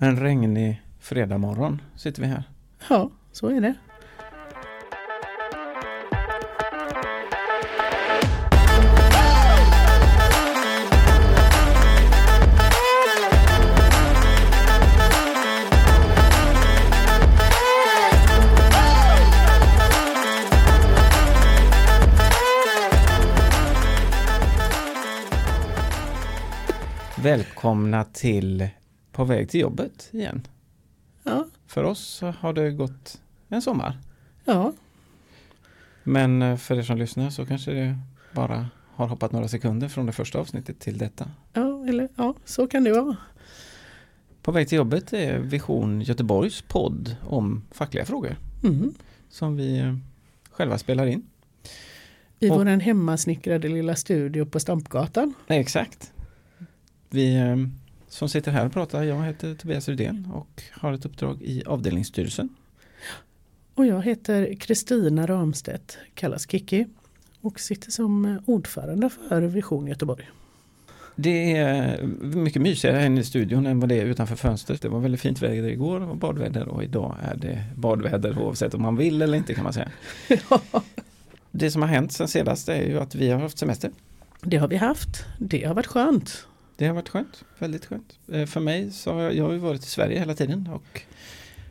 En regnig fredagmorgon sitter vi här. Ja, så är det. Välkomna till På väg till jobbet igen. Ja, För oss har det gått en sommar. ja, Men eh, för er som lyssnar så kanske det bara har hoppat några sekunder från det första avsnittet till detta. ja, eller ja, så kan det vara. På väg till jobbet är Vision Göteborgs podd om fackliga frågor Mm. som vi eh, själva spelar in. I Och- våran hemmasnickrade lilla studio på Stampgatan. Exakt. Vi eh, som sitter här och pratar, jag heter Tobias Rydén och har ett uppdrag i avdelningsstyrelsen. Och jag heter Kristina Ramstedt, kallas Kiki. Och sitter som ordförande för Vision Göteborg. Det är mycket mysigare här inne i studion än vad det är utanför fönstret. Det var väldigt fint väder igår och badväder och idag är det badväder oavsett om man vill eller inte kan man säga. Det som har hänt sen senast är ju att vi har haft semester. Det har vi haft. Det har varit skönt. Det har varit skönt, väldigt skönt. Eh, för mig så har jag, jag har ju varit i Sverige hela tiden och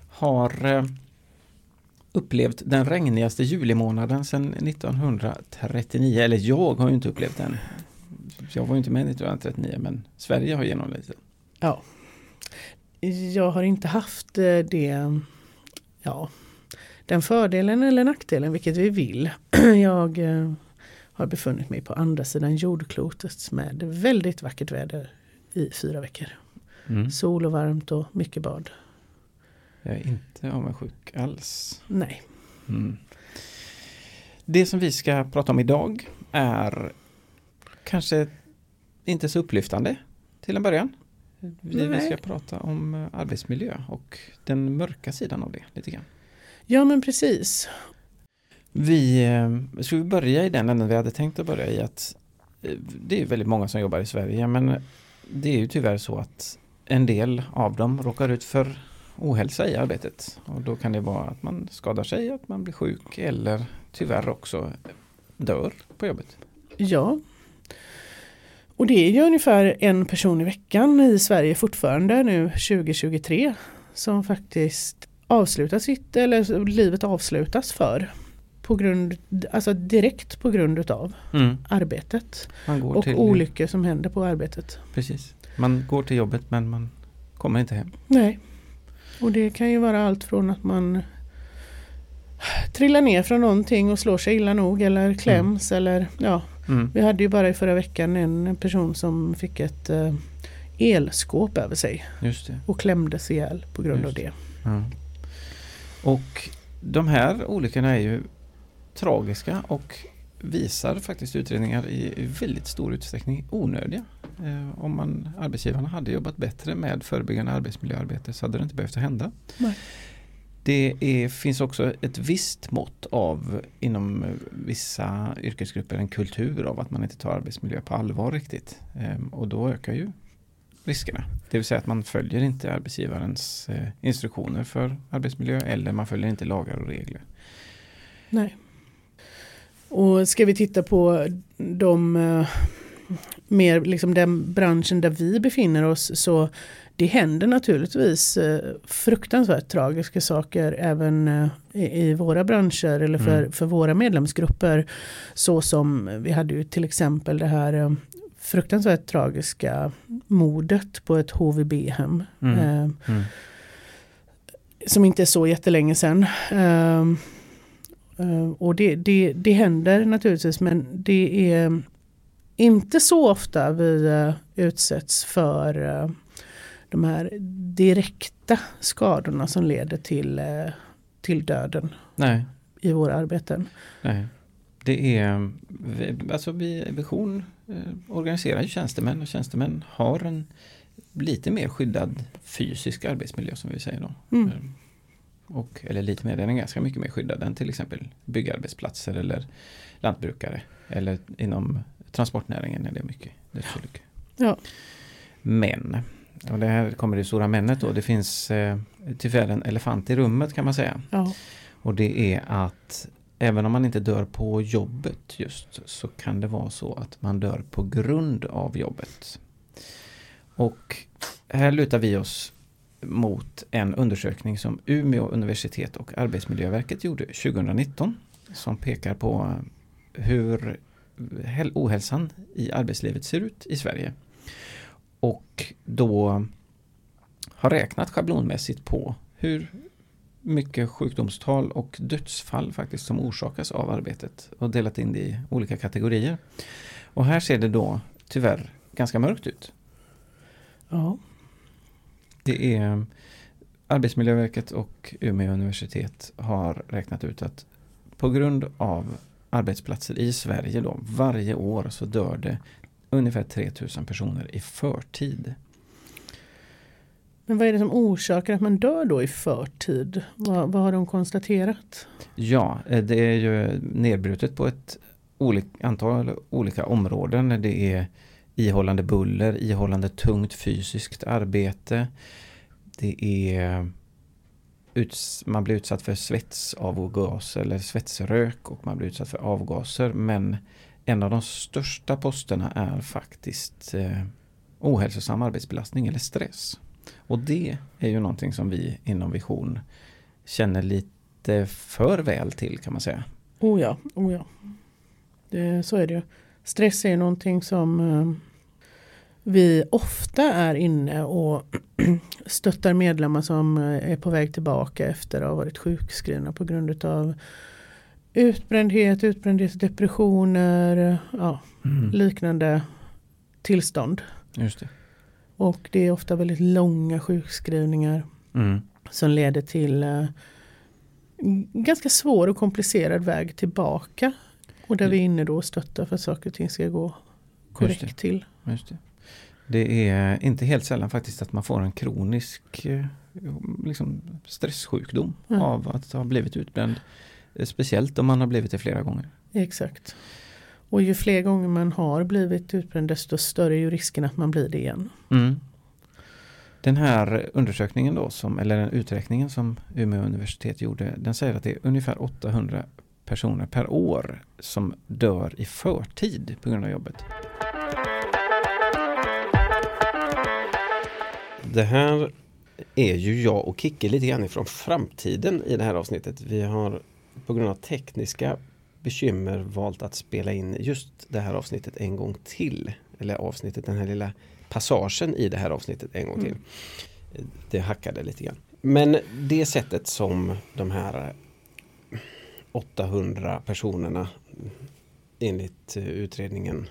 har eh, upplevt den regnigaste julimånaden sedan 1939. Eller jag har ju inte upplevt den. Jag var ju inte med 1939 men Sverige har genomlevt den. Ja. Jag har inte haft eh, det, ja, den fördelen eller nackdelen, vilket vi vill. Jag har befunnit mig på andra sidan jordklotet med väldigt vackert väder i fyra veckor. Mm. Sol och varmt och mycket bad. Jag är inte avundsjuk alls. Nej, Mm. Det som vi ska prata om idag är kanske inte så upplyftande till en början. Vi, Nej. ska prata om arbetsmiljö och den mörka sidan av det lite grann. ja men precis. Vi eh, ska vi börja i den änden vi hade tänkt att börja i att eh, det är väldigt många som jobbar i Sverige men det är ju tyvärr så att en del av dem råkar ut för ohälsa i arbetet och då kan det vara att man skadar sig, att man blir sjuk eller tyvärr också dör på jobbet. Ja. Och det är ju ungefär en person i veckan i Sverige fortfarande nu 2023 som faktiskt avslutar sitt, eller livet avslutas för. På grund, alltså direkt på grund utav arbetet. Man går Och till, olyckor som händer på arbetet. Precis. Man går till jobbet men man kommer inte hem. Nej. Och det kan ju vara allt från att man trillar ner från någonting och slår sig illa nog eller kläms eller ja. Mm. Vi hade ju bara i förra veckan en person som fick ett eh, elskåp över sig och klämdes ihjäl på grund Just av det. Ja. Och de här olyckorna är ju tragiska och visar faktiskt utredningar i väldigt stor utsträckning onödiga. Eh, om man, arbetsgivarna hade jobbat bättre med förebyggande arbetsmiljöarbete så hade det inte behövt hända. Nej. Det är, finns också ett visst mått av inom eh, vissa yrkesgrupper en kultur av att man inte tar arbetsmiljö på allvar riktigt. Ehm, och då ökar ju riskerna. Det vill säga att man följer inte arbetsgivarens eh, instruktioner för arbetsmiljö eller man följer inte lagar och regler. Nej. Och ska vi titta på de eh, mer liksom den branschen där vi befinner oss så det händer naturligtvis eh, fruktansvärt tragiska saker även eh, i, våra branscher eller för, Mm. för våra medlemsgrupper. Så som vi hade ju till exempel det här fruktansvärt tragiska mordet på ett HVB-hem. Mm. Eh, Mm. som inte är så jättelänge sedan. Eh, och det, det, det händer naturligtvis men det är inte så ofta vi eh, utsätts för eh, de här direkta skadorna som leder till, eh, till döden Nej, i våra arbeten. nej. Det är, alltså vi, Vision eh, organiserar ju tjänstemän och tjänstemän har en lite mer skyddad fysisk arbetsmiljö som vi säger då. Mm. Och, eller lite mer, den är ganska mycket mer skyddad än till exempel byggarbetsplatser eller lantbrukare. Eller inom transportnäringen är det mycket dödsolyckor. Ja. Men Och det här kommer det stora männet då. Det finns eh, tyvärr en elefant i rummet kan man säga. Ja. Och det är att även om man inte dör på jobbet just så kan det vara så att man dör på grund av jobbet. Och här lutar vi oss mot en undersökning som Umeå universitet och Arbetsmiljöverket gjorde 2019 som pekar på hur ohälsan i arbetslivet ser ut i Sverige. Och då har räknat schablonmässigt på hur mycket sjukdomstal och dödsfall faktiskt som orsakas av arbetet och delat in det i olika kategorier. Och här ser det då tyvärr ganska mörkt ut. Ja. Det är Arbetsmiljöverket och Umeå universitet har räknat ut att på grund av arbetsplatser i Sverige då varje år så dör det ungefär 3000 personer i förtid. Men vad är det som orsakar att man dör då i förtid? Vad, vad har de konstaterat? Ja, eh, det är ju nedbrutet på ett antal olika områden. Det är ihållande buller, ihållande tungt fysiskt arbete. Det är man blir utsatt för svetsavgas eller svetsrök och man blir utsatt för avgaser. Men en av de största posterna är faktiskt eh, ohälsosam arbetsbelastning eller stress. Och det är ju någonting som vi inom Vision känner lite för väl till kan man säga. Oh ja, oh ja. Det, så är det ju. Stress är någonting som eh, vi ofta är inne och stöttar medlemmar som eh, är på väg tillbaka efter att ha varit sjukskrivna på grund av utbrändhet, utbrändhetsdepressioner, ja, mm. liknande tillstånd. Just det. Och det är ofta väldigt långa sjukskrivningar mm. som leder till uh, ganska svår och komplicerad väg tillbaka. Och där mm. vi är inne då och stöttar för att saker och ting ska gå korrekt till. Just det. Det är inte helt sällan faktiskt att man får en kronisk eh, liksom, stresssjukdom mm. av att ha blivit utbränd. Speciellt om man har blivit det flera gånger. Exakt. Och ju fler gånger man har blivit utbränd desto större är ju risken att man blir det igen. Mm. Den här undersökningen då, som, eller den uträkningen som Umeå universitet gjorde, den säger att det är ungefär 800 personer per år som dör i förtid på grund av jobbet. Det här är ju jag och Kicke lite grann ifrån framtiden i det här avsnittet. Vi har på grund av tekniska bekymmer valt att spela in just det här avsnittet en gång till. Eller avsnittet, den här lilla passagen i det här avsnittet en gång till. Mm. Det hackade lite grann. Men det sättet som de här 800 personerna enligt utredningen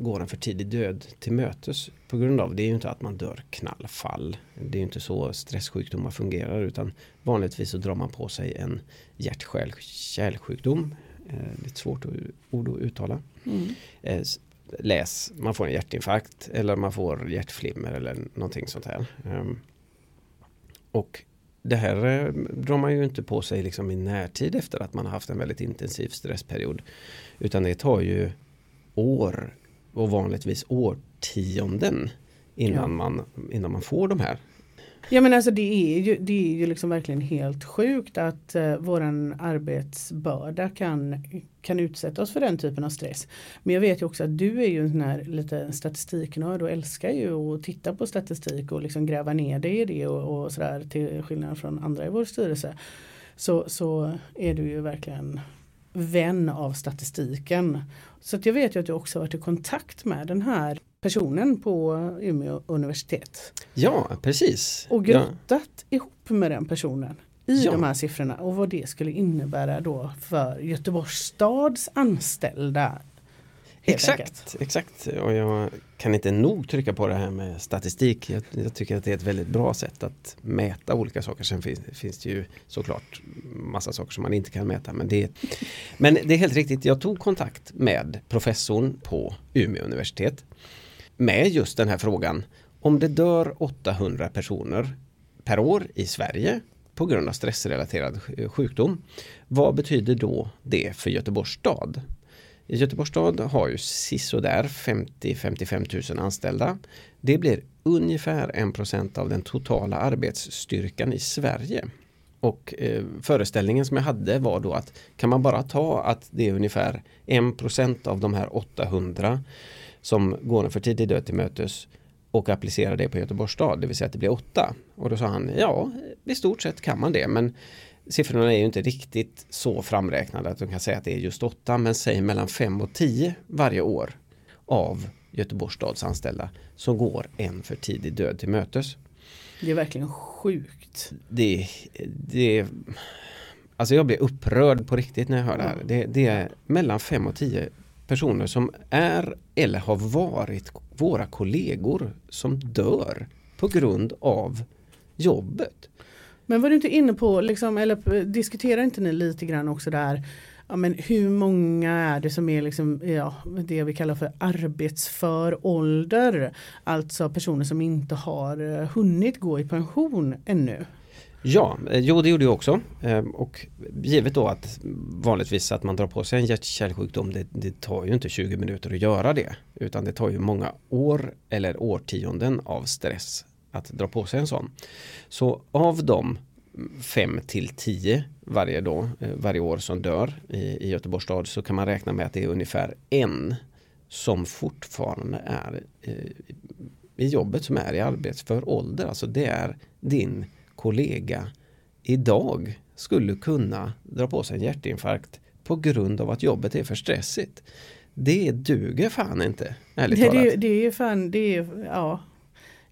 går en för tidig död till mötes på grund av det är ju inte att man dör knallfall. Det är ju inte så stresssjukdomar fungerar utan vanligtvis så drar man på sig en hjärt-kärlsjukdom. Eh, lite svårt ord att uttala. Mm. Eh, läs, man får en hjärtinfarkt eller man får hjärtflimmer eller någonting sånt här. Um, och det här eh, drar man ju inte på sig liksom i närtid efter att man har haft en väldigt intensiv stressperiod. Utan det tar ju år och vanligtvis årtionden innan, ja. man, innan man får de här. Ja men alltså det är ju, det är ju liksom verkligen helt sjukt att uh, våran arbetsbörda kan, kan utsätta oss för den typen av stress. Men jag vet ju också att du är ju en sån här lite statistiknörd och älskar ju att titta på statistik och liksom gräva ner dig i det och, och sådär till skillnad från andra i vår styrelse. Så, så är du ju verkligen vän av statistiken. Så jag vet ju att du också varit i kontakt med den här personen på Umeå universitet. Ja, precis. Och grottat ja. ihop med den personen i ja. de här siffrorna och vad det skulle innebära då för Göteborgs stads anställda Exakt, enkelt. exakt. Och jag kan inte nog trycka på det här med statistik. Jag, jag, tycker att det är ett väldigt bra sätt att mäta olika saker. Sen finns, finns det ju såklart massa saker som man inte kan mäta. Men det, men det är helt riktigt, jag tog kontakt med professorn på Umeå universitet med just den här frågan. Om det dör 800 personer per år i Sverige på grund av stressrelaterad sjukdom. Vad betyder då det för Göteborgs stad? Göteborgs stad har ju sisådär 50-55 000 anställda. Det blir ungefär 1% av den totala arbetsstyrkan i Sverige. Och eh, föreställningen som jag hade var då att kan man bara ta att det är ungefär 1% av de här 800 som går en för tidig död till mötes och applicera det på Göteborgs stad, det vill säga att det blir 8. Och då sa han, ja, i stort sett kan man det, men siffrorna är ju inte riktigt så framräknade att de kan säga att det är just 8, men säg mellan 5 och 10 varje år av Göteborgs stads anställda som går en för tidig död till mötes. Det är verkligen sjukt. Det, det, alltså jag blir upprörd på riktigt när jag hör det här. Det, det är mellan 5 och 10 personer som är eller har varit våra kollegor som dör på grund av jobbet. Men var du inte inne på, liksom, eller eh, diskuterar inte ni lite grann också där ja, men hur många är det som är liksom, ja, det vi kallar för arbetsför ålder? Alltså personer som inte har eh, hunnit gå i pension ännu. Ja, eh, jo det gjorde jag också. Ehm, och givet då att vanligtvis att man drar på sig en hjärt-kärlsjukdom det, det tar ju inte 20 minuter att göra det. Utan det tar ju många år eller årtionden av stress att dra på sig en sån. Så av de 5 till 10 varje, eh, varje år som dör i, i Göteborgs stad så kan man räkna med att det är ungefär en som fortfarande är eh, i jobbet som är i arbetsför ålder. Alltså det är din kollega idag skulle kunna dra på sig en hjärtinfarkt på grund av att jobbet är för stressigt. Det duger fan inte, ärligt det, talat. Det, det är fan, det är, ja.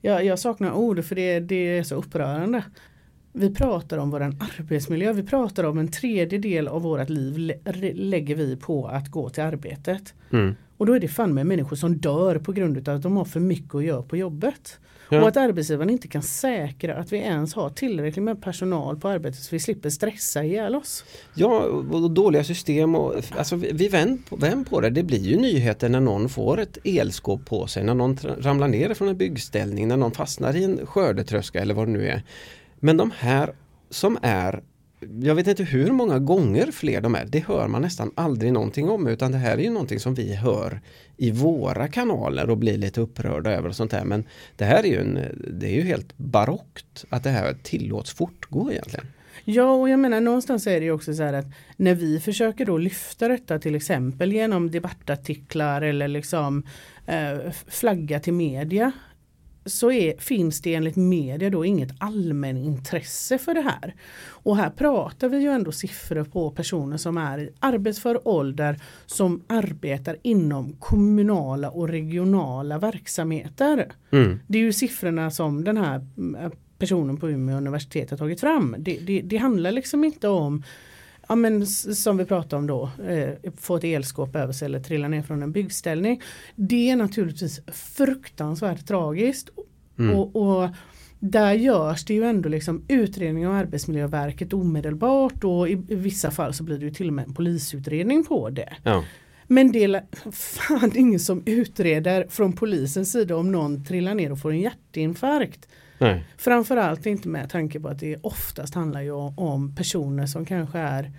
Jag, jag saknar ord för det, det är så upprörande. Vi pratar om vår arbetsmiljö, vi pratar om en tredjedel av vårt liv lägger vi på att gå till arbetet. Mm. Och då är det fan med människor som dör på grund av att de har för mycket att göra på jobbet. Ja. Och att arbetsgivaren inte kan säkra att vi ens har tillräckligt med personal på arbetet så vi slipper stressa ihjäl oss. Ja, och dåliga system och alltså vi vänd på, vänd på det. Det blir ju nyheter när någon får ett elskåp på sig, när någon ramlar ner från en byggställning, när någon fastnar i en skördetröska eller vad det nu är. Men de här som är jag vet inte hur många gånger fler de är. Det hör man nästan aldrig någonting om utan det här är ju någonting som vi hör i våra kanaler och blir lite upprörda över och sånt där. Men det här är ju, en, det är ju helt barockt att det här tillåts fortgå egentligen. Ja och jag menar någonstans är det ju också så här att när vi försöker då lyfta detta till exempel genom debattartiklar eller liksom eh, flagga till media så är, finns det enligt media då inget allmänintresse för det här. Och här pratar vi ju ändå siffror på personer som är i arbetsför ålder som arbetar inom kommunala och regionala verksamheter. Mm. Det är ju siffrorna som den här mm, personen på Umeå universitet har tagit fram. Det, det, det handlar liksom inte om ja, men som vi pratade om då, eh, få ett elskåp över sig eller trilla ner från en byggställning. Det är naturligtvis fruktansvärt tragiskt. Mm. Och, och, där görs det ju ändå liksom utredning av Arbetsmiljöverket omedelbart och i, i vissa fall så blir det ju till och med en polisutredning på det. Ja. Men det är fan ingen som utreder från polisens sida om någon trillar ner och får en hjärtinfarkt. Nej. Framförallt inte med tanke på att det oftast handlar ju om personer som kanske är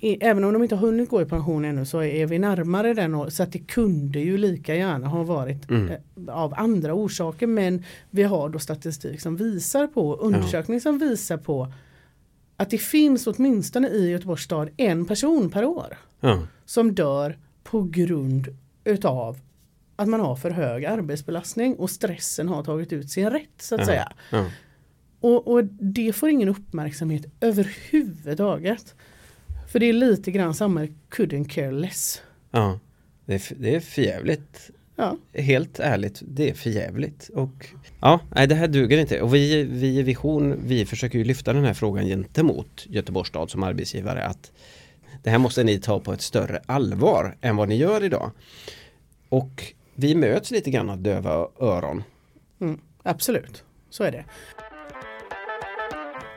Även om de inte har hunnit gå i pension ännu så är vi närmare den så att det kunde ju lika gärna ha varit mm. Eh, av andra orsaker men vi har då statistik som visar på, undersökning ja. som visar på att det finns åtminstone i Göteborgs stad en person per år ja. som dör på grund utav att man har för hög arbetsbelastning och stressen har tagit ut sin rätt så att ja, säga. Ja. Och, och, det får ingen uppmärksamhet överhuvudtaget. För det är lite grann samma couldn't care less. Ja, det är, det är förjävligt. Ja. Helt ärligt, det är förjävligt. Och ja, nej, det här duger inte. Och vi, vi i Vision, vi försöker ju lyfta den här frågan gentemot Göteborgs stad som arbetsgivare. Att det här måste ni ta på ett större allvar än vad ni gör idag. Och vi möts lite grann av döva öron. Mm, absolut, så är det.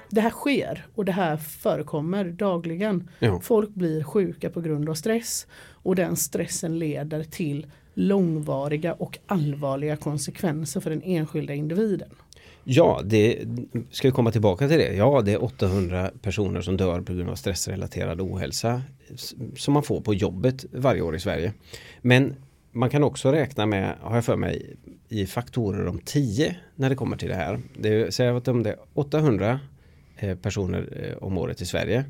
Det här sker och det här förekommer dagligen. Ja. Folk blir sjuka på grund av stress och den stressen leder till långvariga och allvarliga konsekvenser för den enskilda individen. Ja, det ska vi komma tillbaka till det. Ja, det är 800 personer som dör på grund av stressrelaterad ohälsa som man får på jobbet varje år i Sverige. Men man kan också räkna med, har jag för mig, i faktorer om 10 när det kommer till det här. Det är, säg att om det är 800 eh, personer eh, om året i Sverige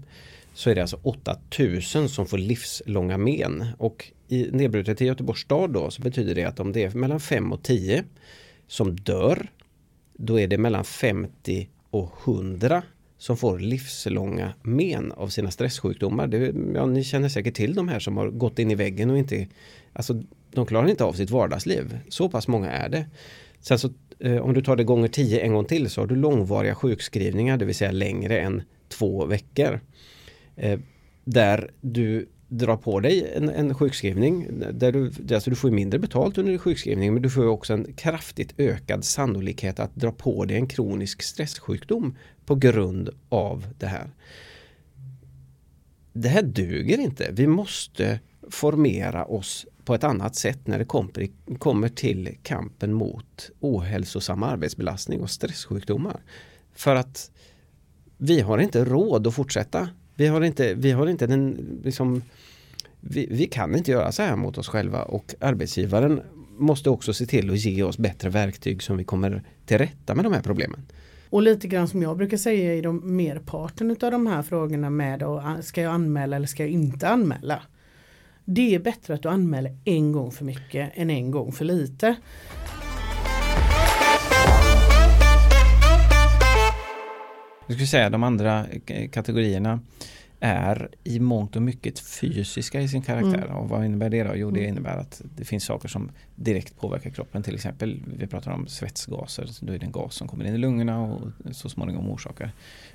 så är det alltså 8000 som får livslånga men. Och i nedbrutet i Göteborgs stad då så betyder det att om det är mellan 5 och 10 som dör då är det mellan 50 och 100 som får livslånga men av sina stresssjukdomar. Det, ja, ni känner säkert till de här som har gått in i väggen och inte Alltså de klarar inte av sitt vardagsliv. Så pass många är det. Sen så eh, om du tar det gånger 10 en gång till så har du långvariga sjukskrivningar, det vill säga längre än två veckor. Eh, där du drar på dig en, en sjukskrivning där du, alltså du får mindre betalt under sjukskrivningen men du får också en kraftigt ökad sannolikhet att dra på dig en kronisk stresssjukdom på grund av det här. Det här duger inte. Vi måste formera oss på ett annat sätt när det kommer till kampen mot ohälsosam arbetsbelastning och stresssjukdomar. För att vi har inte råd att fortsätta. Vi har inte, vi har inte den, liksom, vi, vi kan inte göra så här mot oss själva och arbetsgivaren måste också se till att ge oss bättre verktyg som vi kommer till rätta med de här problemen. Och lite grann som jag brukar säga i de merparten av de här frågorna med då, ska jag anmäla eller ska jag inte anmäla? Det är bättre att du anmäler en gång för mycket än en gång för lite. Jag skulle säga de andra kategorierna är i mångt och mycket fysiska i sin karaktär. Mm. Och vad innebär det då? Jo det mm. innebär att det finns saker som direkt påverkar kroppen. Till exempel, vi pratar om svetsgaser. Då är det en gas som kommer in i lungorna och så småningom orsakar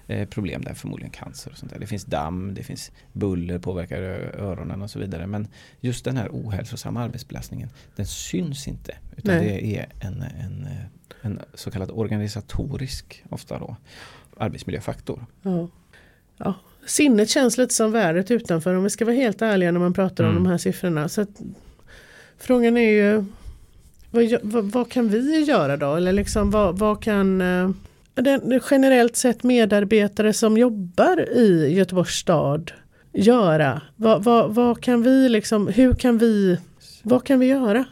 eh, problem där, förmodligen cancer och sånt där. Det finns damm, det finns buller, påverkar öronen och så vidare. Men just den här ohälsosamma arbetsbelastningen, den syns inte. Utan Nej. det är en, en, en så kallad organisatorisk, ofta då, arbetsmiljöfaktor. Ja. Ja, sinnet känns lite som värdet utanför om vi ska vara helt ärliga när man pratar mm. om de här siffrorna. Så att, frågan är ju vad, vad, vad, kan vi göra då? Eller liksom vad, vad kan eh, den, generellt sett medarbetare som jobbar i Göteborgs stad göra? Vad, kan vi liksom, hur kan vi, vad kan vi göra?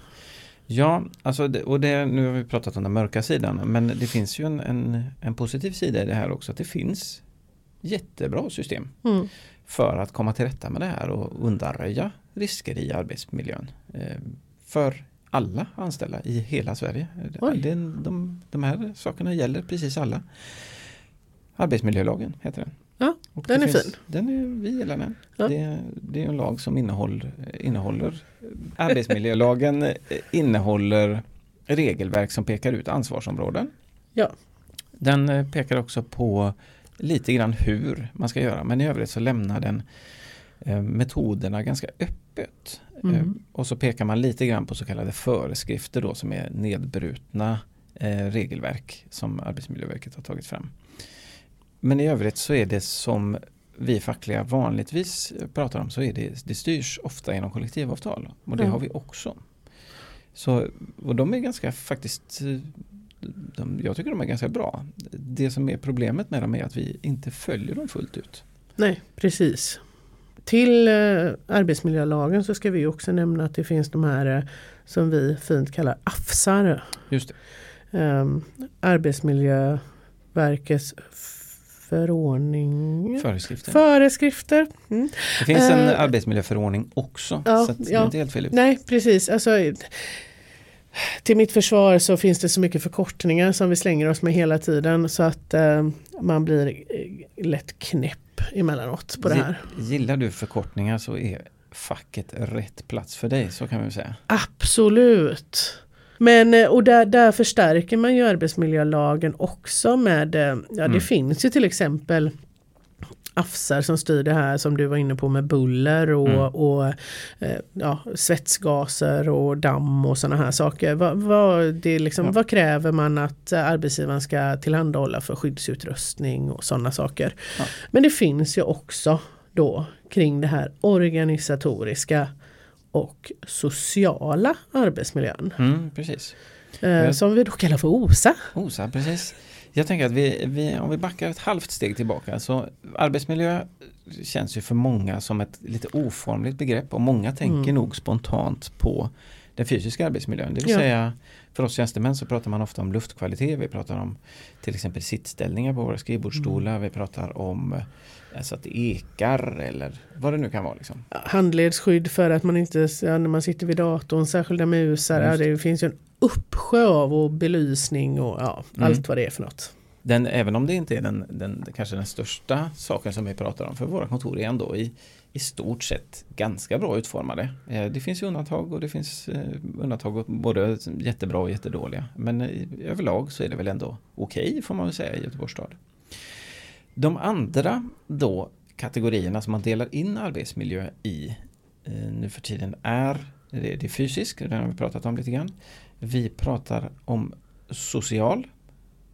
Ja, alltså det, och det, nu har vi pratat om den mörka sidan men det finns ju en, en, en positiv sida i det här också att det finns jättebra system mm. för att komma till rätta med det här och undanröja risker i arbetsmiljön. Eh, för alla anställda i hela Sverige. Det, de, de här sakerna gäller precis alla. Arbetsmiljölagen heter den. Ja, och den är finns, fin. Den är, vi gillar den. Ja. Det, det, är en lag som innehåller, innehåller Arbetsmiljölagen innehåller regelverk som pekar ut ansvarsområden. Ja. Den eh, pekar också på lite grann hur man ska göra men i övrigt så lämnar den eh, metoderna ganska öppet. Mm. Eh, och så pekar man lite grann på så kallade föreskrifter då som är nedbrutna eh, regelverk som Arbetsmiljöverket har tagit fram. Men i övrigt så är det som vi fackliga vanligtvis pratar om så är det, det styrs ofta genom kollektivavtal och det mm. har vi också. Så, och de är ganska faktiskt de, jag tycker de är ganska bra. Det som är problemet med dem är att vi inte följer dem fullt ut. Nej, precis. Till eh, arbetsmiljölagen så ska vi också nämna att det finns de här eh, som vi fint kallar AFSar. Just eh, Arbetsmiljöverkets förordning. Föreskrifter. Föreskrifter. Mm. Det finns en uh, arbetsmiljöförordning också. Ja, så det är inte helt fel ut. Nej precis. Alltså, till mitt försvar så finns det så mycket förkortningar som vi slänger oss med hela tiden så att eh, man blir eh, lätt knäpp emellanåt på det här. Gillar du förkortningar så är facket rätt plats för dig, så kan vi säga. Absolut. Men eh, och där, där förstärker man ju arbetsmiljölagen också med, eh, ja det mm. finns ju till exempel afsar som styr det här som du var inne på med buller och, mm. och eh, ja, svetsgaser och damm och sådana här saker. Vad, vad, det liksom, ja. vad kräver man att arbetsgivaren ska tillhandahålla för skyddsutrustning och sådana saker. Ja. Men det finns ju också då kring det här organisatoriska och sociala arbetsmiljön. Mm, precis. Eh, som vi då kallar för OSA. OSA, precis. Jag tänker att vi, vi, om vi backar ett halvt steg tillbaka så arbetsmiljö känns ju för många som ett lite oformligt begrepp och många tänker mm. nog spontant på den fysiska arbetsmiljön. Det vill Ja. säga för oss tjänstemän så pratar man ofta om luftkvalitet. Vi pratar om till exempel sittställningar på våra skrivbordsstolar. Vi pratar om eh, alltså att det ekar eller vad det nu kan vara. Liksom. Handledsskydd för att man inte, ja, när man sitter vid datorn, särskilda musar, ja, det finns ju en uppsjö av och belysning och ja, Mm. allt vad det är för något. Den, även om det inte är den, den, kanske den största saken som vi pratar om för våra kontor är ändå i, i stort sett ganska bra utformade. Eh, det finns ju undantag och det finns eh, undantag både jättebra och jättedåliga. Men eh, överlag så är det väl ändå okej får man väl säga i Göteborgs stad. De andra då kategorierna som man delar in arbetsmiljö i nu för tiden är det, det är fysisk, den har vi pratat om lite grann. Vi pratar om social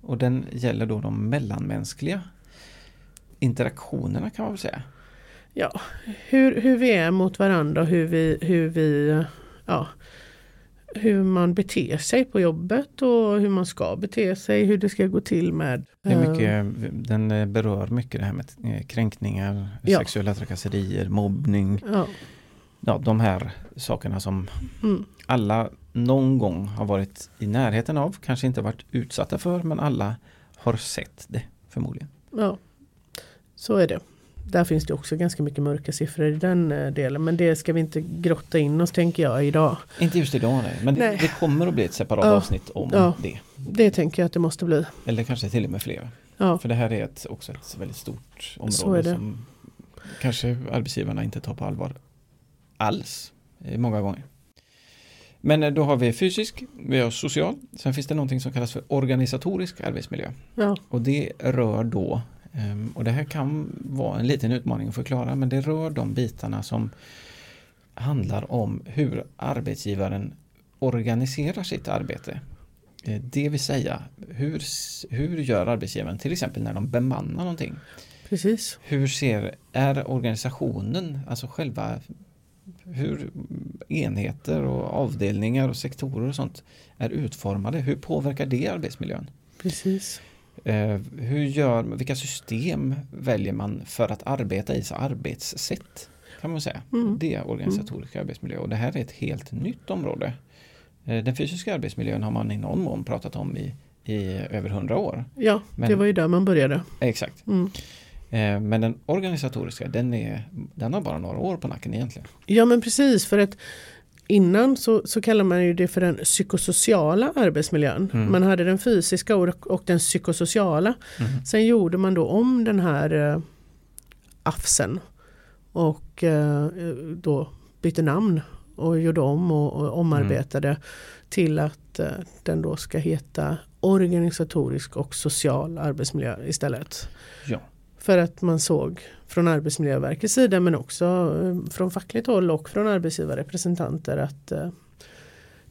och den gäller då de mellanmänskliga interaktionerna kan man väl säga. Ja, hur, hur vi är mot varandra och hur vi, hur vi ja, hur man beter sig på jobbet och hur man ska bete sig, hur det ska gå till med Det är eh, mycket, den eh, berör mycket det här med eh, kränkningar, Ja. sexuella trakasserier, mobbning. ja, Ja, de här sakerna som mm, alla någon gång har varit i närheten av, kanske inte varit utsatta för, men alla har sett det förmodligen. ja, så är det. Där finns det också ganska mycket mörka siffror i den eh, delen men det ska vi inte grotta in oss tänker jag idag. Inte just idag nej, men det, Nej. det kommer att bli ett separat Ja. avsnitt om Ja. det. Det tänker jag att det måste bli. Eller kanske till och med fler. Ja, För det här är ett, också ett väldigt stort område som kanske arbetsgivarna inte tar på allvar alls eh, många gånger. Men eh, då har vi fysisk, vi har social, sen finns det någonting som kallas för organisatorisk arbetsmiljö. ja, Och det rör då, och det här kan vara en liten utmaning att förklara, men det rör de bitarna som handlar om hur arbetsgivaren organiserar sitt arbete. Eh, Det vill säga, hur, hur gör arbetsgivaren till exempel när de bemannar någonting? precis. Hur ser, är organisationen, alltså själva hur enheter och avdelningar och sektorer och sånt är utformade? Hur påverkar det arbetsmiljön? Precis. Eh, hur gör, vilka system väljer man för att arbeta i, så arbetssätt? Kan man säga. Mm. Det är organisatorisk arbetsmiljö och det här är ett helt nytt område. Eh, den fysiska arbetsmiljön har man i någon mån pratat om i, i över hundra år. Ja, Men- det var ju där man började. Exakt. Mm. Eh, men den organisatoriska den, är, den har bara några år på nacken egentligen. Ja men precis för att innan så, så kallar man ju det för den psykosociala arbetsmiljön. Mm. Man hade den fysiska och, och den psykosociala. Sen gjorde man då om den här eh, AFSen och eh, då bytte namn och gjorde om och, och omarbetade till att eh, den då ska heta organisatorisk och social arbetsmiljö istället. Ja. För att man såg från Arbetsmiljöverkets sida men också eh, från fackligt håll och från arbetsgivarrepresentanter att eh,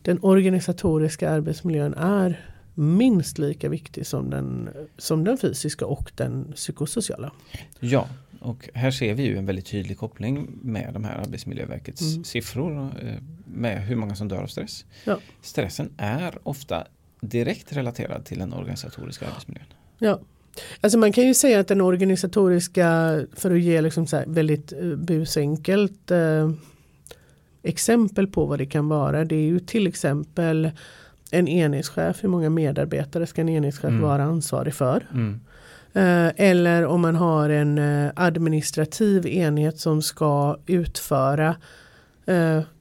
den organisatoriska arbetsmiljön är minst lika viktig som den, som den fysiska och den psykosociala. Ja, och här ser vi ju en väldigt tydlig koppling med de här Arbetsmiljöverkets Mm. siffror eh, med hur många som dör av stress. Ja. Stressen är ofta direkt relaterad till den organisatoriska arbetsmiljön. Ja. Alltså man kan ju säga att den organisatoriska, för att ge liksom så väldigt eh, busenkelt eh, exempel på vad det kan vara. Det är ju till exempel en enhetschef, hur många medarbetare ska en enhetschef Mm. vara ansvarig för? Mm. Eh, eller om man har en eh, administrativ enhet som ska utföra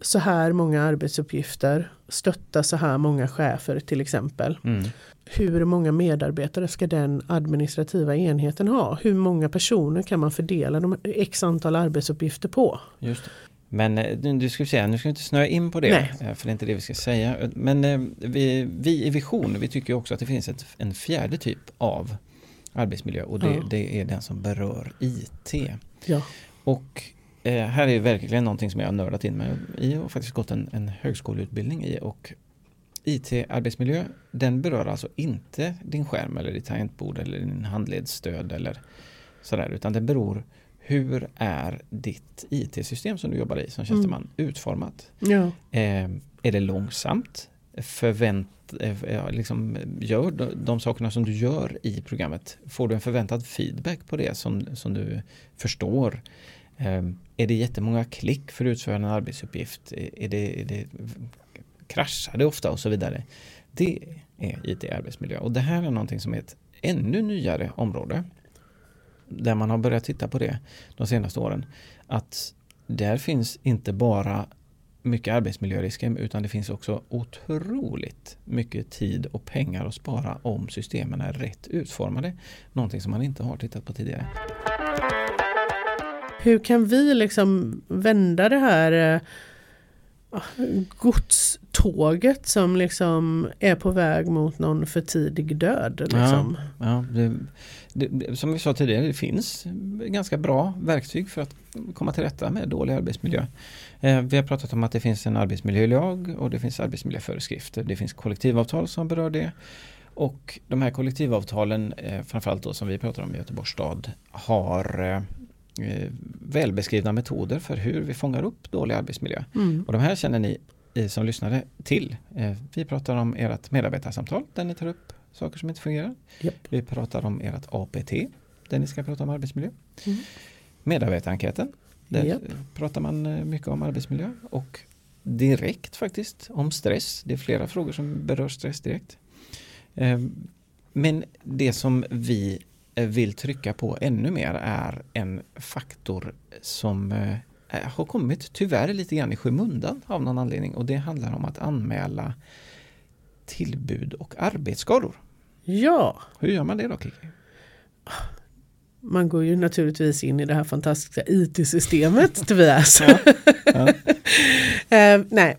så här många arbetsuppgifter, stötta så här många chefer till exempel. Mm. Hur många medarbetare ska den administrativa enheten ha? Hur många personer kan man fördela de x antal arbetsuppgifter på? Just det. Men eh, du ska säga, nu ska vi inte snöa in på det, Nej. eh, för det är inte det vi ska säga. Men eh, vi, vi i Vision, vi tycker också att det finns ett, en fjärde typ av arbetsmiljö och det, Ja. det är den som berör IT. Ja, Och eh, här är verkligen någonting som jag har nördat in mig i och faktiskt gått en, en högskoleutbildning i. Och IT-arbetsmiljö, den berör alltså inte din skärm eller ditt tangentbord eller din handledsstöd eller sådär, utan det beror hur är ditt IT-system som du jobbar i som tjänsteman utformat? ja, Eh, är det långsamt? Förvänt, eh, liksom, gör de, de sakerna som du gör i programmet, får du en förväntad feedback på det som, som du förstår? Ehm, är det jättemånga klick för att utföra en arbetsuppgift? Är det, är det, kraschade ofta och så vidare. Det är IT-arbetsmiljö och det här är någonting som är ett ännu nyare område där man har börjat titta på det de senaste åren. Att där finns inte bara mycket arbetsmiljörisker utan det finns också otroligt mycket tid och pengar att spara om systemen är rätt utformade. Någonting som man inte har tittat på tidigare. Hur kan vi liksom vända det här eh, godståget som liksom är på väg mot någon för tidig död? Liksom? Ja, ja det, det, som vi sa tidigare, det finns ganska bra verktyg för att komma till rätta med dålig arbetsmiljö. Eh, vi har pratat om att det finns en arbetsmiljölag och det finns arbetsmiljöföreskrifter. Det finns kollektivavtal som berör det. Och de här kollektivavtalen, eh, framförallt då som vi pratar om i Göteborgs stad, har eh, välbeskrivna metoder för hur vi fångar upp dålig arbetsmiljö. Mm. Och de här känner ni som lyssnade till. Vi pratar om ert medarbetarsamtal där ni tar upp saker som inte fungerar. Yep. Vi pratar om ert APT där ni ska prata om arbetsmiljö. Mm. Medarbetarenkäten där yep. pratar man eh, mycket om arbetsmiljö och direkt faktiskt om stress. Det är flera frågor som berör stress direkt. Men det som vi eh, vill trycka på ännu mer är en faktor som eh, har kommit tyvärr lite grann i skymundan av någon anledning och det handlar om att anmäla tillbud och arbetsskador. Ja. Hur gör man det då Kiki? man går ju naturligtvis in i det här fantastiska IT-systemet Tobias. Ja, ja. uh, nej,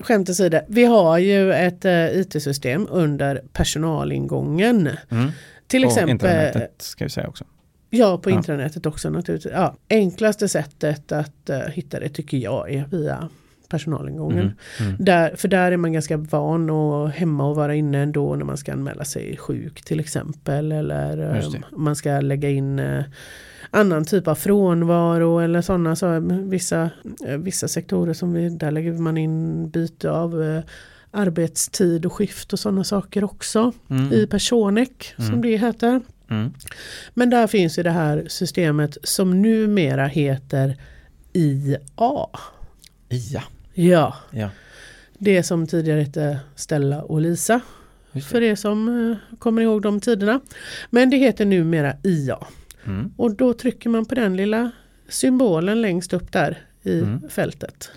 skämt åsido. Vi har ju ett uh, eh, IT-system under personalingången. Mm. Till på exempel. internetet ska vi säga också. Ja, på ja. internetet också naturligtvis. Ja, enklaste sättet att uh, hitta det tycker jag är via personalingången. Mm, mm. Där, för där är man ganska van och hemma och vara inne ändå när man ska anmäla sig sjuk till exempel. Eller um, man ska lägga in uh, annan typ av frånvaro eller sådana. Så, vissa, uh, vissa sektorer som vi, där lägger man in byte av arbetstid och skift och sådana saker också. Mm. I Personek som mm. det heter. Mm. Men där finns ju det här systemet som numera heter IA. IA. Ja. ja. Det som tidigare hette Stella och Lisa. För er som eh, kommer ihåg de tiderna. Men det heter numera IA. Mm. Och då trycker man på den lilla symbolen längst upp där i mm. fältet.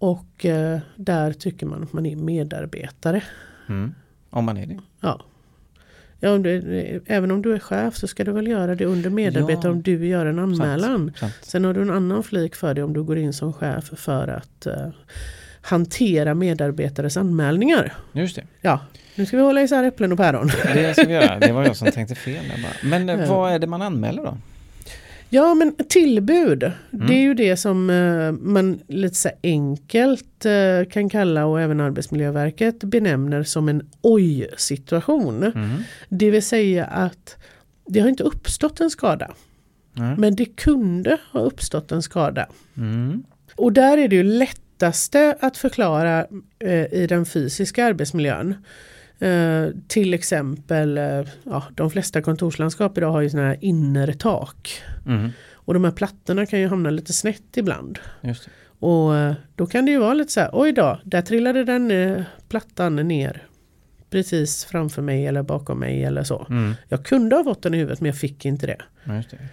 Och eh, där tycker man att man är medarbetare. Mm. Om man är det? Ja. Ja, om du, även om du är chef så ska du väl göra det under medarbetare ja. om du gör en anmälan. Sant, sant. Sen har du en annan flik för det om du går in som chef för att uh, hantera medarbetares anmälningar. Just det. Ja, nu ska vi hålla isär äpplen och päron. Det ska vi göra, det var jag som tänkte fel. Men uh, vad är det man anmäler då? Ja men tillbud, mm. det är ju det som uh, man lite så enkelt uh, kan kalla och även Arbetsmiljöverket benämner som en oj-situation. Mm. Det vill säga att det har inte uppstått en skada. Mm. Men det kunde ha uppstått en skada. Mm. Och där är det ju lättaste att förklara uh, i den fysiska arbetsmiljön. Uh, till exempel, uh, ja, de flesta kontorslandskap idag har ju sådana här innertak. Mm. Och de här plattorna kan ju hamna lite snett ibland. Och uh, då kan det ju vara lite så här, oj då, där trillade den plattan ner. Precis framför mig eller bakom mig eller så. Mm. Jag kunde ha fått den i huvudet men jag fick inte det.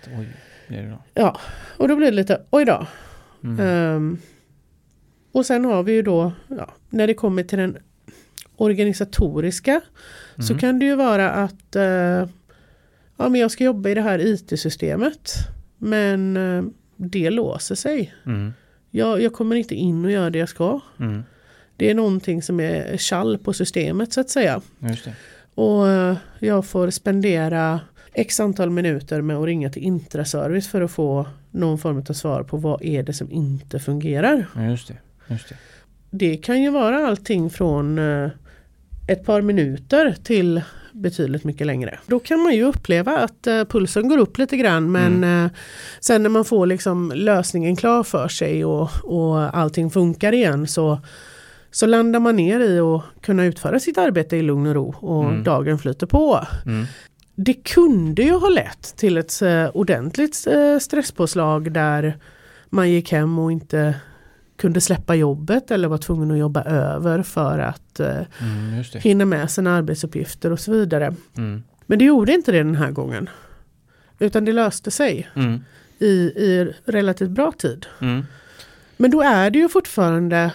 Det. Oj, det Ja, och då blir det lite, oj då. Mm. Um, och sen har vi ju då, ja, när det kommer till den organisatoriska mm. så kan det ju vara att eh, ja, men jag ska jobba i det här IT-systemet. Men eh, det låser sig. Mm. Jag, jag, kommer inte in och göra det jag ska. Mm. Det är någonting som är kall på systemet så att säga. Och eh, jag får spendera x antal minuter med att ringa till Intraservice för att få någon form av svar på vad är det som inte fungerar. Just det. Just det. det kan ju vara allting från eh, ett par minuter till betydligt mycket längre. Då kan man ju uppleva att uh, pulsen går upp lite grann men mm. uh, sen när man får liksom lösningen klar för sig och, och allting funkar igen så, så landar man ner i att kunna utföra sitt arbete i lugn och ro och mm. dagen flyter på. Mm. Det kunde ju ha lett till ett uh, ordentligt stresspåslag där man gick hem och inte kunde släppa jobbet eller var tvungen att jobba över för att eh, Mm, hinna med sina arbetsuppgifter och så vidare. Mm. Men det gjorde inte det den här gången. Utan det löste sig Mm. i, i relativt bra tid. Mm. Men då är det ju fortfarande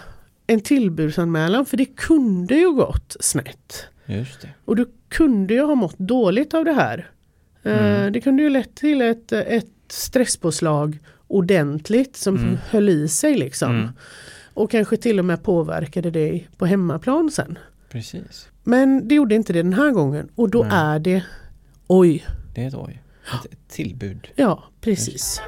en tillbudsanmälan för det kunde ju gått snett. Och du kunde ju ha mått dåligt av det här. Eh, Mm. Det kunde ju lett till ett, ett stresspåslag ordentligt som Mm. höll i sig liksom. Mm. Och kanske till och med påverkade dig på hemmaplan sen. Precis. Men det gjorde inte det den här gången och då Nej. är det oj. Det är ett oj. Ett, tillbud. Ja, precis.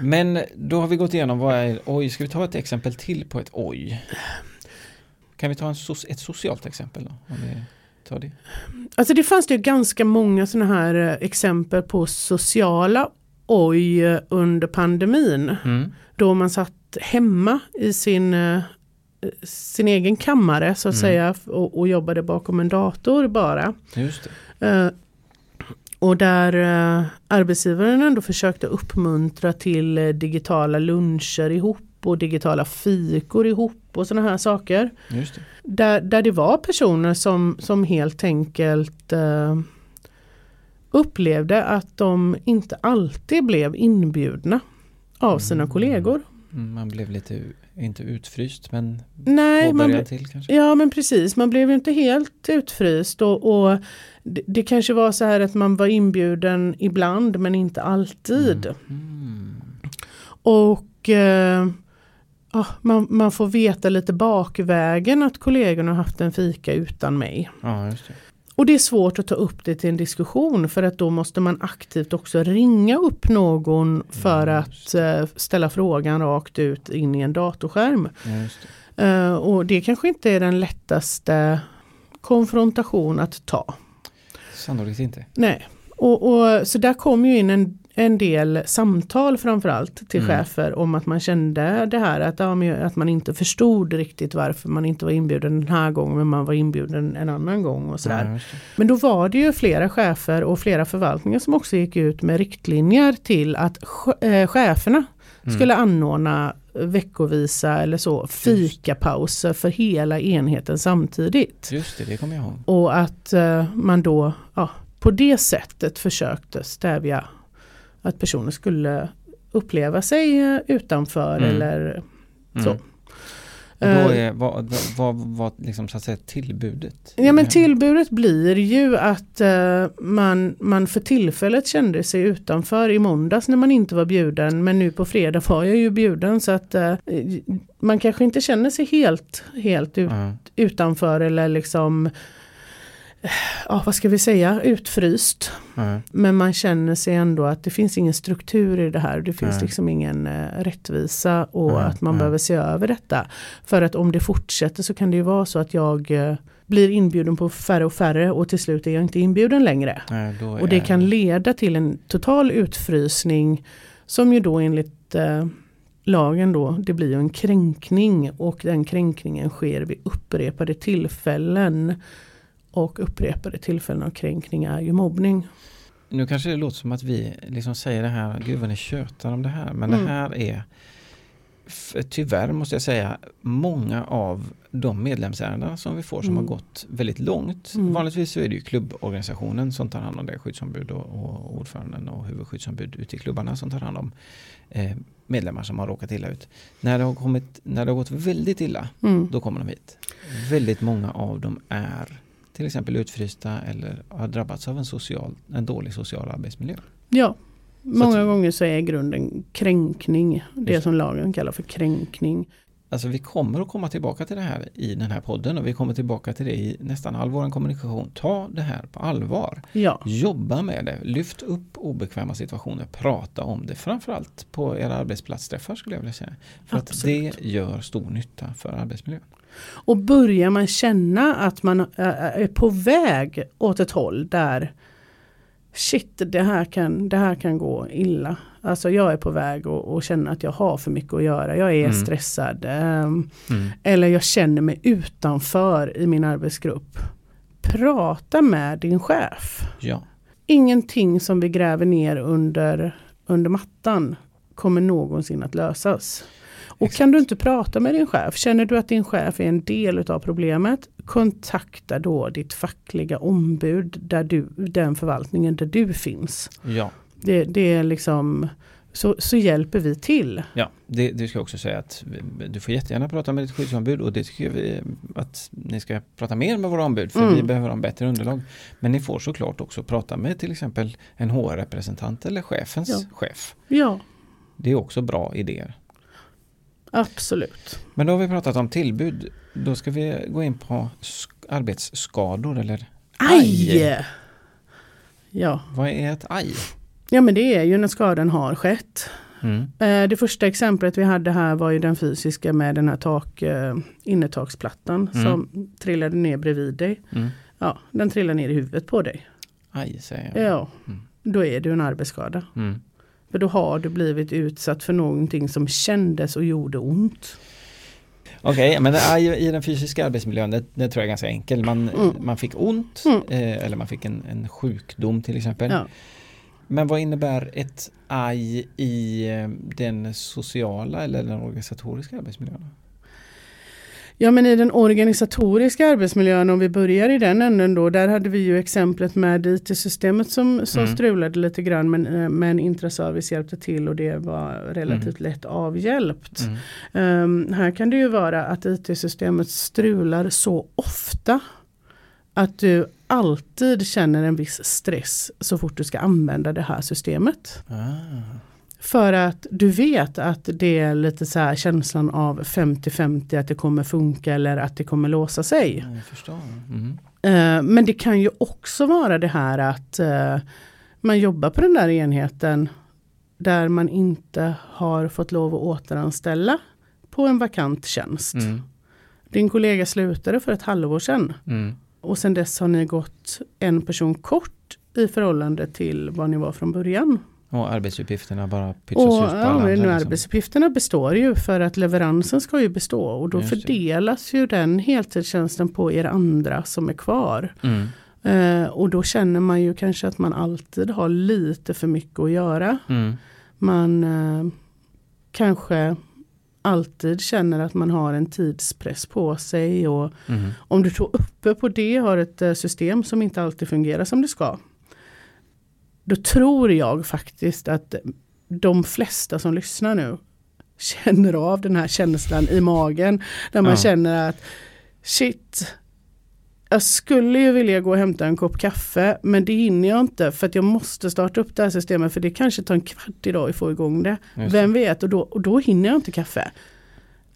Men då har vi gått igenom vad är oj. Ska vi ta ett exempel till på ett oj? Kan vi ta en ett socialt exempel då? Tar det. Alltså det fanns det ju ganska många sådana här eh, exempel på sociala oj under pandemin. Mm. Då man satt hemma i sin, eh, sin egen kammare så att Mm. säga och, och jobbade bakom en dator bara. Eh, och där eh, arbetsgivaren ändå försökte uppmuntra till digitala luncher ihop och digitala fikor ihop och sådana här saker. Där, där det var personer som, som helt enkelt upplevde att de inte alltid blev inbjudna av sina Mm. kollegor. Mm, Man blev lite, inte utfryst men Nej, man, till kanske. Ja men precis, man blev ju inte helt utfryst och, och det, det kanske var så här att man var inbjuden ibland men inte alltid. Mm. Och eh, ja, man, man får veta lite bakvägen att kollegorna har haft en fika utan mig. Ja. Och det är svårt att ta upp det till en diskussion för att då måste man aktivt också ringa upp någon för Ja, att eh, ställa frågan rakt ut in i en datorskärm. Det. Eh, och det kanske inte är den lättaste konfrontation att ta. Sannolikt inte. Nej. Och, och, så där kom ju in en, en del samtal framförallt till Mm. chefer om att man kände det här att, ja, att man inte förstod riktigt varför man inte var inbjuden den här gången men man var inbjuden en annan gång och sådär. Det. Men då var det ju flera chefer och flera förvaltningar som också gick ut med riktlinjer till att eh, cheferna Mm. skulle anordna veckovisa eller så fikapauser för hela enheten samtidigt. Just det, det kommer jag ihåg. Och att eh, man då ja, på det sättet försökte stävja att personer skulle uppleva sig eh, utanför Mm. eller Mm. så. Och då är, vad, vad, vad liksom så att säga tillbudet? Ja men tillbudet blir ju att eh, man, man för tillfället kände sig utanför i måndags när man inte var bjuden men nu på fredag var jag ju bjuden så att eh, man kanske inte känner sig helt, helt ut, Ja, utanför eller liksom ja, vad ska vi säga, utfryst. ja, Men man känner sig ändå att det finns ingen struktur i det här. Det finns Nej. liksom ingen eh, rättvisa och Nej, att man behöver se över detta. För att om det fortsätter så kan det ju vara så att jag eh, blir inbjuden på färre och färre och till slut är jag inte inbjuden längre. Och det kan leda till en total utfrysning som ju då enligt eh, lagen då, det blir ju en kränkning och den kränkningen sker vid upprepade tillfällen. Och upprepade tillfällen av kränkning är ju mobbning. Nu kanske det låter som att vi liksom säger det här, gud vad ni tjötar om det här, men Mm. det här är tyvärr måste jag säga många av de medlemsärenden som vi får som Mm. har gått väldigt långt. Mm. Vanligtvis så är det ju klubborganisationen som tar hand om det, skyddsombud och, och ordföranden och huvudskyddsombud ute i klubbarna som tar hand om eh, medlemmar som har råkat illa ut. När det har, kommit, när det har gått väldigt illa, Mm. då kommer de hit. Väldigt många av dem är till exempel utfrysta eller har drabbats av en, social, en dålig social arbetsmiljö. Ja, många att- gånger så är grunden kränkning. Det som lagen kallar för kränkning. Alltså vi kommer att komma tillbaka till det här i den här podden och vi kommer tillbaka till det i nästan all vår kommunikation. Ta det här på allvar. Ja, Jobba med det. Lyft upp obekväma situationer. Prata om det. Framförallt på era arbetsplatsträffar skulle jag vilja säga. För att Absolut. det gör stor nytta för arbetsmiljön. Och börjar man känna att man är på väg åt ett håll där shit, det här kan, det här kan gå illa. Alltså jag är på väg och, och känner att jag har för mycket att göra. Jag är Mm. stressad. ehm, Eller jag känner mig utanför i min arbetsgrupp. Prata med din chef. Ja, Ingenting som vi gräver ner under, under mattan. kommer någonsin att lösas. Och Exakt. kan du inte prata med din chef, känner du att din chef är en del av problemet, kontakta då ditt fackliga ombud, där du, den förvaltningen där du finns. Ja. Det, det är liksom så, så hjälper vi till. Ja, det, det ska jag också säga att du får jättegärna prata med ditt skyddsombud och det tycker vi att ni ska prata mer med våra ombud för mm. vi behöver ha en bättre underlag. Men ni får såklart också prata med till exempel en HR-representant eller chefens ja. chef. Ja. Det är också bra idéer. Absolut. Men då har vi pratat om tillbud. Då ska vi gå in på arbetsskador eller aj. aj. Ja. Vad är ett aj? Ja men det är ju när skadan har skett. Mm. Eh, det första exemplet vi hade här var ju den fysiska med den här tak, eh, innertaksplattan mm. som trillade ner bredvid dig. Mm. Ja, den trillade ner i huvudet på dig. Aj, säger jag. Ja, mm. då är du en arbetsskada. För då har du blivit utsatt för någonting som kändes och gjorde ont. Okej, okay, men i den fysiska arbetsmiljön, det, det tror jag är ganska enkelt. Man, mm. man fick ont mm. eh, eller man fick en, en sjukdom till exempel. Ja. Men vad innebär ett aj i eh, den sociala eller den organisatoriska arbetsmiljön? Ja men i den organisatoriska arbetsmiljön om vi börjar i den änden då. Där hade vi ju exemplet med IT-systemet som, som mm. strulade lite grann men, eh, men Intraservice hjälpte till och det var relativt mm. lätt avhjälpt. Mm. Um, här kan det ju vara att IT-systemet strular så ofta att du alltid känner en viss stress så fort du ska använda det här systemet. Ah. För att du vet att det är lite så här känslan av 50-50 att det kommer funka eller att det kommer låsa sig. Jag förstår. Mm. Uh, men det kan ju också vara det här att uh, man jobbar på den där enheten där man inte har fått lov att återanställa på en vakant tjänst. Mm. Din kollega slutade för ett halvår sedan. Mm. Och sen dess har ni gått en person kort i förhållande till vad ni var från början. Och arbetsuppgifterna bara pytsas och, ut på ja, alla andra. Liksom. Arbetsuppgifterna består ju för att leveransen ska ju bestå och då fördelas ju den heltidstjänsten på er andra som är kvar. Mm. Eh, och då känner man ju kanske att man alltid har lite för mycket att göra. Mm. Man eh, kanske alltid känner att man har en tidspress på sig och mm. om du då uppe på det har ett eh, system som inte alltid fungerar som det ska. Då tror jag faktiskt att de flesta som lyssnar nu känner av den här känslan i magen. Där man ja. känner att shit, jag skulle ju vilja gå och hämta en kopp kaffe men det hinner jag inte för att jag måste starta upp det här systemet för det kanske tar en kvart idag att få igång det. Vem vet och då, och då hinner jag inte kaffe.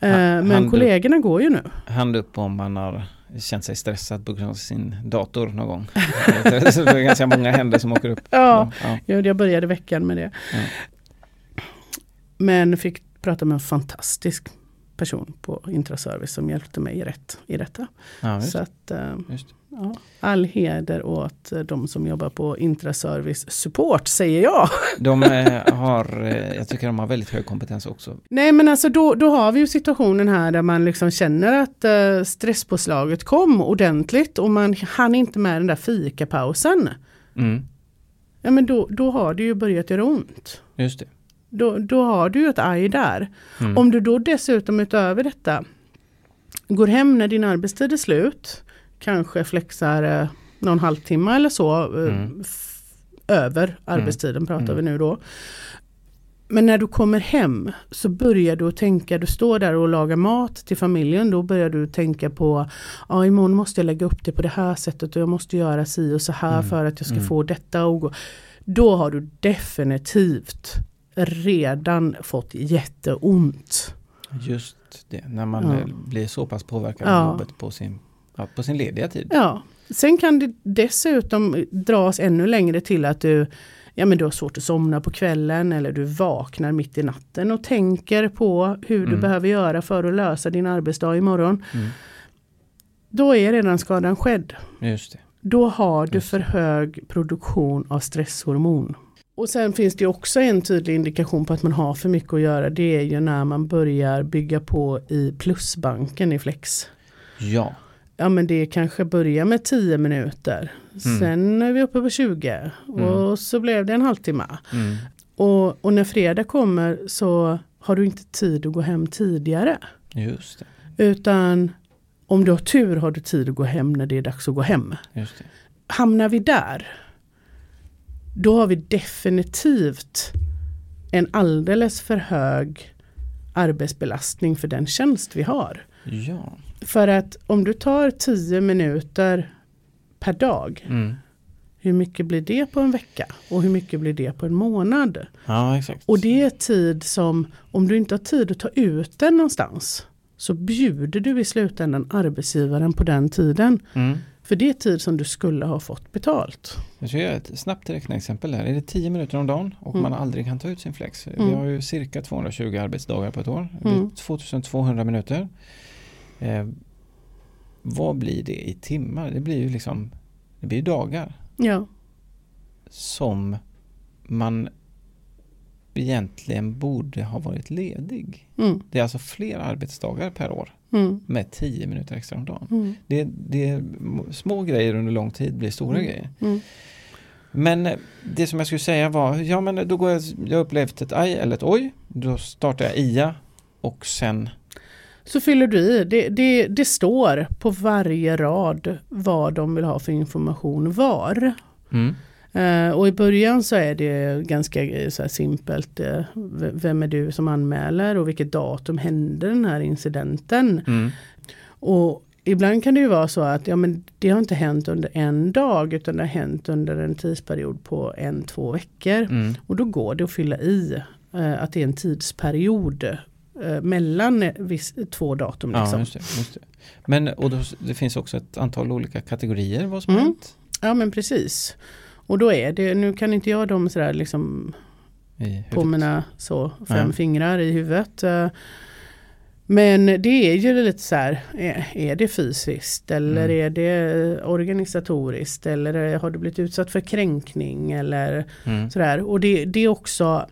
Uh, men hand kollegorna upp, går ju nu. Hand upp om man har känt sig stressad på grund av sin dator någon gång. det är ganska många händer som åker upp. Ja, ja. jag började veckan med det. Ja. Men fick prata med en fantastisk person på Intraservice som hjälpte mig rätt i detta. Ja, Så att, äh, ja, all heder åt eh, de som jobbar på Intraservice Support säger jag. De äh, har, jag tycker de har väldigt hög kompetens också. Nej men alltså då, då har vi ju situationen här där man liksom känner att stresspåslaget kom ordentligt och man hann inte med den där fikapausen. Mm. Ja men då, då har det ju börjat göra ont. Just det. Då, då har du ju ett aj där. Mm. Om du då dessutom utöver detta går hem när din arbetstid är slut, kanske flexar eh, någon halvtimme eller så eh, mm. över arbetstiden mm. pratar vi nu då. Men när du kommer hem så börjar du att tänka, du står där och lagar mat till familjen, då börjar du tänka på ja imorgon måste jag lägga upp det på det här sättet och jag måste göra si och så här mm. för att jag ska Mm. få detta och gå. Då har du definitivt redan fått jätteont. Just det, när man Ja. blir så pass påverkad Ja. av jobbet på sin, ja, på sin lediga tid. Ja, sen kan det dessutom dras ännu längre till att du Ja men du har svårt att somna på kvällen eller du vaknar mitt i natten och tänker på hur du Mm. behöver göra för att lösa din arbetsdag imorgon. Mm. Då är redan skadan skedd. Just det. Då har du för hög produktion av stresshormon. Och sen finns det också en tydlig indikation på att man har för mycket att göra. Det är ju när man börjar bygga på i plusbanken i Flex. Ja, Ja men det kanske börjar med 10 minuter. Mm. Sen är vi uppe på 20. Mm. Och så blev det en halvtimme. mm. Och, och när fredag kommer så har du inte tid att gå hem tidigare. Just det. Utan om du har tur har du tid att gå hem när det är dags att gå hem. Just det. Hamnar vi där, då har vi definitivt en alldeles för hög arbetsbelastning för den tjänst vi har. Ja. För att om du tar 10 minuter per dag, Mm. hur mycket blir det på en vecka? Och hur mycket blir det på en månad? Ja. Och det är tid som, om du inte har tid att ta ut den någonstans, så bjuder du i slutändan arbetsgivaren på den tiden. Mm. För det är tid som du skulle ha fått betalt. Jag ska göra ett snabbt räkneexempel här. Är det 10 minuter om dagen och Mm. man aldrig kan ta ut sin flex. Vi Mm. har ju cirka 220 arbetsdagar på ett år. Det blir Mm. 2200 minuter. Eh, vad blir det i timmar? Det blir ju liksom det blir dagar Ja, som man egentligen borde ha varit ledig. mm, Det är alltså fler arbetsdagar per år mm, med 10 minuter extra om dagen. mm, Det, det är små grejer under lång tid blir stora Mm. grejer. mm. Men eh, det som jag skulle säga var, ja men då går jag, jag upplevt ett aj eller ett oj, då startar jag IA och sen, Så fyller du i. Det, det, det står på varje rad vad de vill ha för information var. mm, Eh, och i början så är det ganska eh, så simpelt. v- vem är du som anmäler och vilket datum hände den här incidenten? mm, Och ibland kan det ju vara så att ja, men det har inte hänt under en dag utan det har hänt under en tidsperiod på en, två veckor. mm, Och då går det att fylla i eh, att det är en tidsperiod mellan eh, viss, två datum. ja Liksom. just det, just det. Men och då, det finns också ett antal olika kategorier vad som Mm. hänt. Ja men precis. Och då är det, nu kan inte jag dem sådär liksom på mina så fem Nej. fingrar i huvudet. eh. Men det är ju lite så här, är, är det fysiskt eller Mm. är det organisatoriskt eller har du blivit utsatt för kränkning eller Mm, sådär. Och det, det också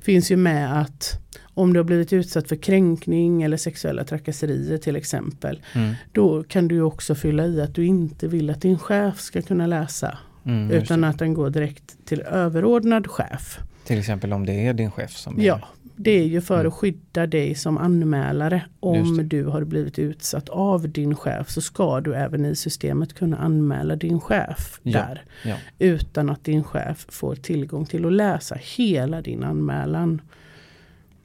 finns ju med att om du har blivit utsatt för kränkning eller sexuella trakasserier till exempel. mm, Då kan du också fylla i att du inte vill att din chef ska kunna läsa. mm, Utan att den går direkt till överordnad chef. Till exempel om det är din chef som är, Ja, det är ju för Mm. att skydda dig som anmälare. Om du har blivit utsatt av din chef så ska du även i systemet kunna anmäla din chef Ja, där. ja. Utan att din chef får tillgång till att läsa hela din anmälan.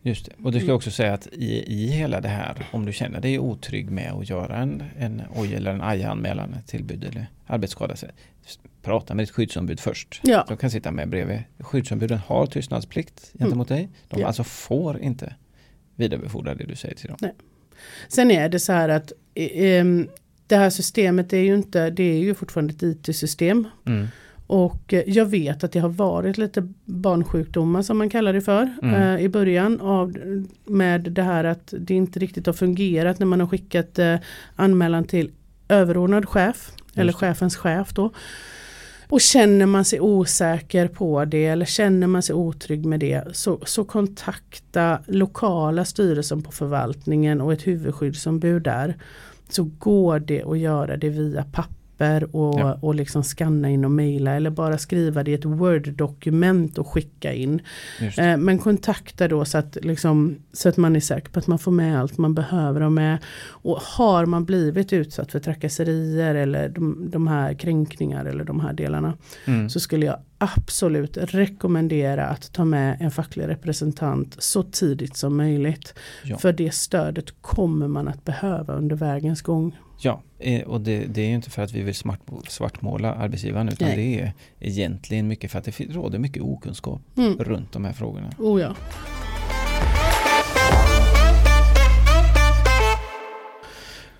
Just det. Och du ska också säga att i, i hela det här, om du känner dig otrygg med att göra en, en oj eller en aja-anmälan, ett tillbud eller arbetsskada, så prata med ditt skyddsombud först. Ja, De kan sitta med bredvid. Skyddsombuden har tystnadsplikt gentemot dig. De Ja. alltså får inte vidarebefordra det du säger till dem. sen är det så här att eh, em, det här systemet är ju inte, det är ju fortfarande ett IT-system. Mm. Och jag vet att det har varit lite barnsjukdomar som man kallar det för Mm. eh, i början av, med det här att det inte riktigt har fungerat när man har skickat eh, anmälan till överordnad chef eller Just det. chefens chef då. Och känner man sig osäker på det eller känner man sig otrygg med det så, så kontakta lokala styrelsen på förvaltningen och ett huvudskyddsombud där. Så går det att göra det via papper och, Ja. och liksom skanna in och mejla eller bara skriva det i ett Word-dokument och skicka in. Eh, men kontakta då så att, liksom, så att man är säker på att man får med allt man behöver ha med. Och har man blivit utsatt för trakasserier eller de, de här kränkningar eller de här delarna Mm. så skulle jag absolut rekommendera att ta med en facklig representant så tidigt som möjligt. Ja. För det stödet kommer man att behöva under vägens gång. Ja, eh, och det, det är ju inte för att vi vill svartmåla arbetsgivaren utan Nej. det är egentligen mycket för att det råder mycket okunskap Mm. runt de här frågorna. Oh ja.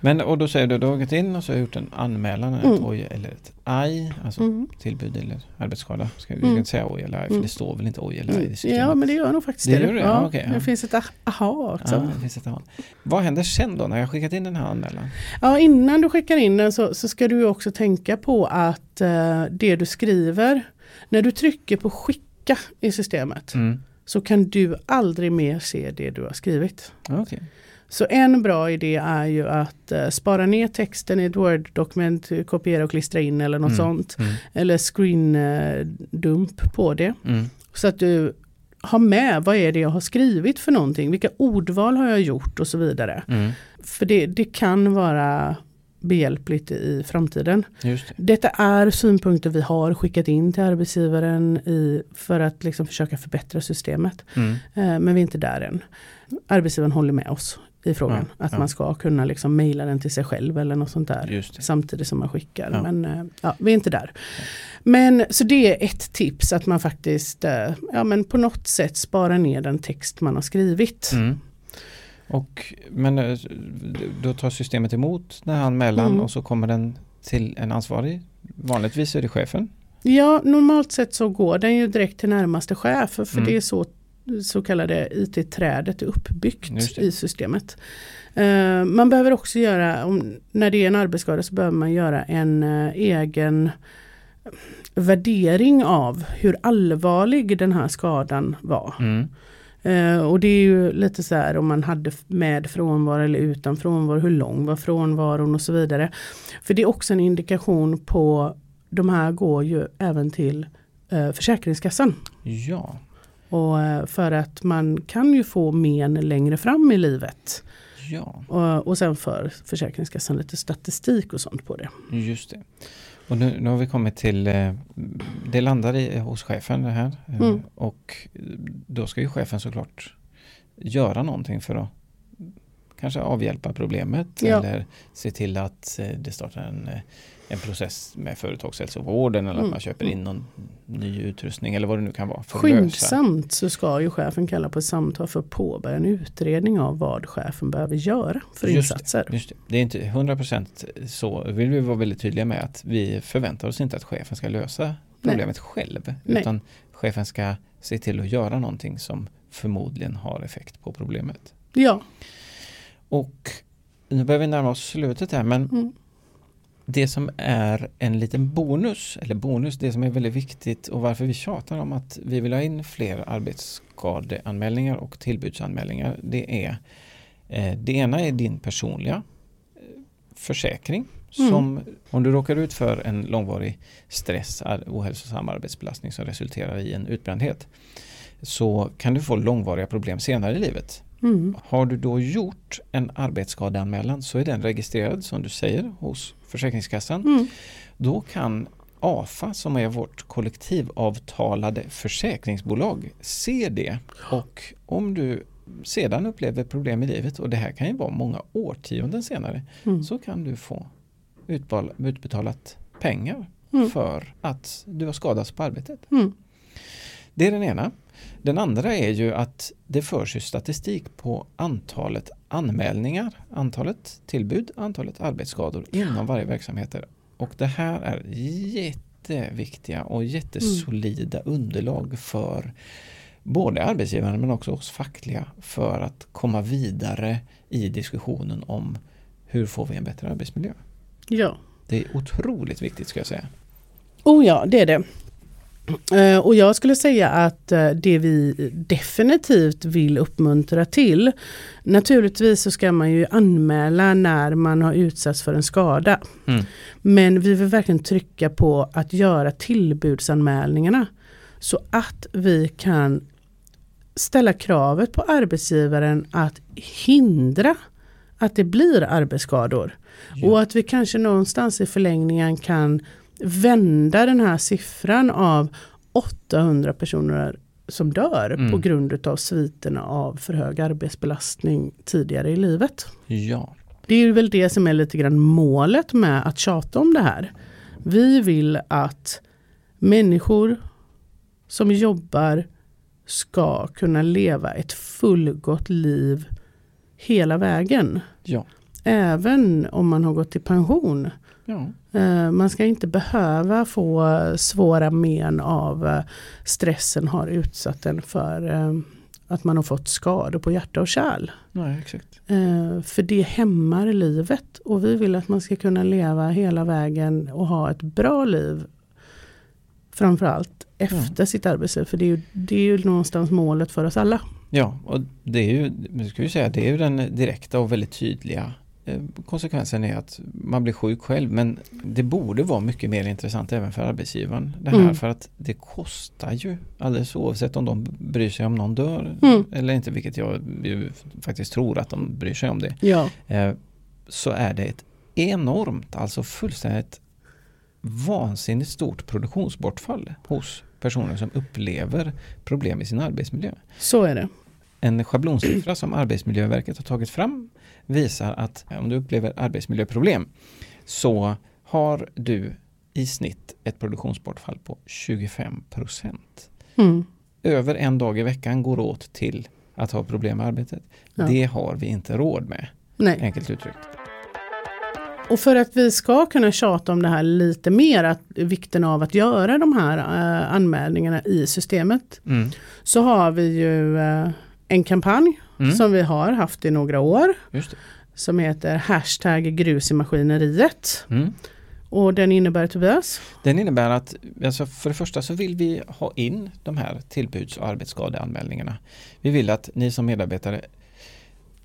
Men och då säger du, du har gått in och så har gjort en anmälan, ett Mm. oj eller ett aj, alltså Mm. tillbud eller arbetsskada. Ska, vi ska Mm. inte säga oj eller aj, för Mm. det står väl inte oj eller aj i systemet. Ja men det gör nog faktiskt Det det. gör det? Ja, Ja, okej, ja. Det finns ett ah- aha också. Ja, det finns ett annat. Vad händer sen då när jag har skickat in den här anmälan? Ja, innan du skickar in den så, så ska du också tänka på att eh, det du skriver, när du trycker på skicka i systemet Mm. så kan du aldrig mer se det du har skrivit. Okej. Så en bra idé är ju att eh, spara ner texten i ett Word-dokument, kopiera och klistra in eller något Mm. sånt. Mm. Eller screen eh, på det. Mm. Så att du ha med vad är det jag har skrivit för någonting, vilka ordval har jag gjort och så vidare. Mm. För det, det kan vara behjälpligt i framtiden. Det. Detta är synpunkter vi har skickat in till arbetsgivaren i, för att liksom försöka förbättra systemet. Mm. Eh, men vi är inte där än. Arbetsgivaren håller med oss i frågan. Ja, att ja. man ska kunna liksom mejla den till sig själv eller något sånt där. Samtidigt som man skickar. Ja. Men eh, ja, vi är inte där. Men så det är ett tips att man faktiskt eh, ja, men på något sätt sparar ner den text man har skrivit. Mm. Och, men eh, då tar systemet emot den här anmälan Mm. och så kommer den till en ansvarig. Vanligtvis är det chefen. Ja, normalt sett så går den ju direkt till närmaste chef. För Mm. det är så så kallade IT-trädet är uppbyggt i systemet. Eh, man behöver också göra, om, när det är en arbetsskada så behöver man göra en eh, egen värdering av hur allvarlig den här skadan var. Mm. Eh, och det är ju lite så här om man hade med frånvaro eller utan frånvaro, hur lång var frånvaron och så vidare. För det är också en indikation på, de här går ju även till Försäkringskassan. Ja, Och eh, för att man kan ju få men längre fram i livet. ja, Och, och sen för Försäkringskassan lite statistik och sånt på det. just det. Och nu, nu har vi kommit till, eh, det landar i, hos chefen det här. Eh, Mm. Och då ska ju chefen såklart göra någonting för att kanske avhjälpa problemet Ja. eller se till att eh, det startar en, eh, en process med företagshälsovården eller att Mm. man köper in någon ny utrustning eller vad det nu kan vara. Skyndsamt så ska ju chefen kalla på ett samtal för att påbörja en utredning av vad chefen behöver göra för Just det. insatser. Just det. det är inte 100% så, vill vi vara väldigt tydliga med att vi förväntar oss inte att chefen ska lösa problemet själv. Nej. Utan chefen ska se till att göra någonting som förmodligen har effekt på problemet. Ja, Och nu börjar vi närma oss slutet här men mm. Det som är en liten bonus, eller bonus, det som är väldigt viktigt och varför vi tjatar om att vi vill ha in fler arbetsskadeanmälningar och tillbudsanmälningar, det är eh, det ena är din personliga eh, försäkring Mm. som om du råkar ut för en långvarig stress, ohälsosam arbetsbelastning som resulterar i en utbrändhet så kan du få långvariga problem senare i livet. Mm. Har du då gjort en arbetsskadeanmälan så är den registrerad som du säger hos Försäkringskassan. Mm. Då kan AFA som är vårt kollektivavtalade försäkringsbolag se det och om du sedan upplever problem i livet och det här kan ju vara många årtionden senare Mm. så kan du få utbetalat pengar Mm. för att du har skadats på arbetet. Mm. Det är den ena. Den andra är ju att det förs ju statistik på antalet anmälningar, antalet tillbud, antalet arbetsskador inom varje verksamheter. Och det här är jätteviktiga och jättesolida underlag för både arbetsgivaren men också oss fackliga för att komma vidare i diskussionen om hur får vi en bättre arbetsmiljö. Ja. Det är otroligt viktigt ska jag säga. Oh ja, det är det. Eh, Och jag skulle säga att eh, det vi definitivt vill uppmuntra till Naturligtvis så ska man ju anmäla när man har utsatts för en skada. Mm. Men vi vill verkligen trycka på att göra tillbudsanmälningarna så att vi kan ställa kravet på arbetsgivaren att hindra att det blir arbetsskador. Och att vi kanske någonstans i förlängningen kan vända den här siffran av 800 personer som dör Mm. på grund av sviterna av för hög arbetsbelastning tidigare i livet. ja. Det är väl det som är lite grann målet med att tjata om det här. Vi vill att människor som jobbar ska kunna leva ett fullgott liv hela vägen. ja. Även om man har gått i pension. Ja. Eh, Man ska inte behöva få svåra men av eh, stressen har utsatt en för eh, att man har fått skador på hjärta och kärl. Nej, exakt. För det hämmar livet och vi vill att man ska kunna leva hela vägen och ha ett bra liv. Framförallt efter sitt arbetsliv för det är, ju, det är ju någonstans målet för oss alla. Ja, och det är ju, ska vi säga, det är ju den direkta och väldigt tydliga konsekvensen är att man blir sjuk själv men det borde vara mycket mer intressant även för arbetsgivaren. Det här Mm. för att det kostar ju alldeles oavsett om de bryr sig om någon dör Mm. eller inte vilket jag faktiskt tror att de bryr sig om det. Ja, Eh, så är det ett enormt, alltså fullständigt vansinnigt stort produktionsbortfall hos personer som upplever problem i sin arbetsmiljö. så är det. En schablonsiffra som Arbetsmiljöverket har tagit fram visar att om du upplever arbetsmiljöproblem så har du i snitt ett produktionsbortfall på 25 procent. Mm. Över en dag i veckan går åt till att ha problem med arbetet. Ja. Det har vi inte råd med, Nej. enkelt uttryckt. Och för att vi ska kunna tjata om det här lite mer, att vikten av att göra de här eh, anmälningarna i systemet, Mm. så har vi ju eh, en kampanj Mm. som vi har haft i några år som heter hashtag grus i maskineriet. Mm. Och den innebär Tobias? Den innebär att alltså för det första så vill vi ha in de här tillbuds och arbetsskadeanmälningarna. Vi vill att ni som medarbetare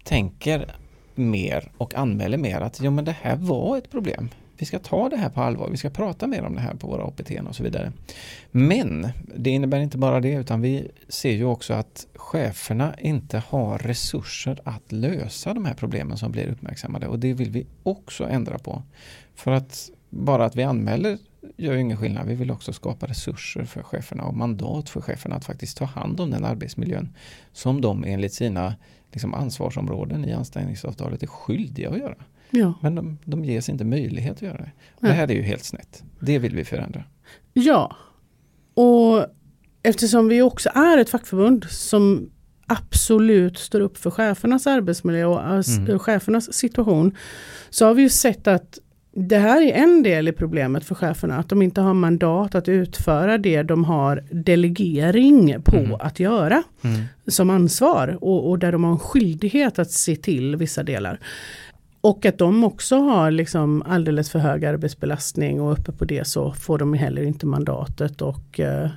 tänker mer och anmäler mer att ja, men det här var ett problem. Vi ska ta det här på allvar, vi ska prata mer om det här på våra APT och så vidare. Men det innebär inte bara det utan vi ser ju också att cheferna inte har resurser att lösa de här problemen som blir uppmärksammade och det vill vi också ändra på. För att bara att vi anmäler gör ju ingen skillnad. Vi vill också skapa resurser för cheferna och mandat för cheferna att faktiskt ta hand om den arbetsmiljön som de enligt sina liksom, ansvarsområden i anställningsavtalet är skyldiga att göra. Ja. Men de, de ges inte möjlighet att göra det. Nej. det här är ju helt snett. Det vill vi förändra. Ja. Och eftersom vi också är ett fackförbund som absolut står upp för chefernas arbetsmiljö och Mm. chefernas situation så har vi ju sett att det här är en del i problemet för cheferna, att de inte har mandat att utföra det de har delegering på Mm. att göra som ansvar och, och där de har en skyldighet att se till vissa delar. Och att de också har liksom alldeles för hög arbetsbelastning och uppe på det så får de heller inte mandatet och eh,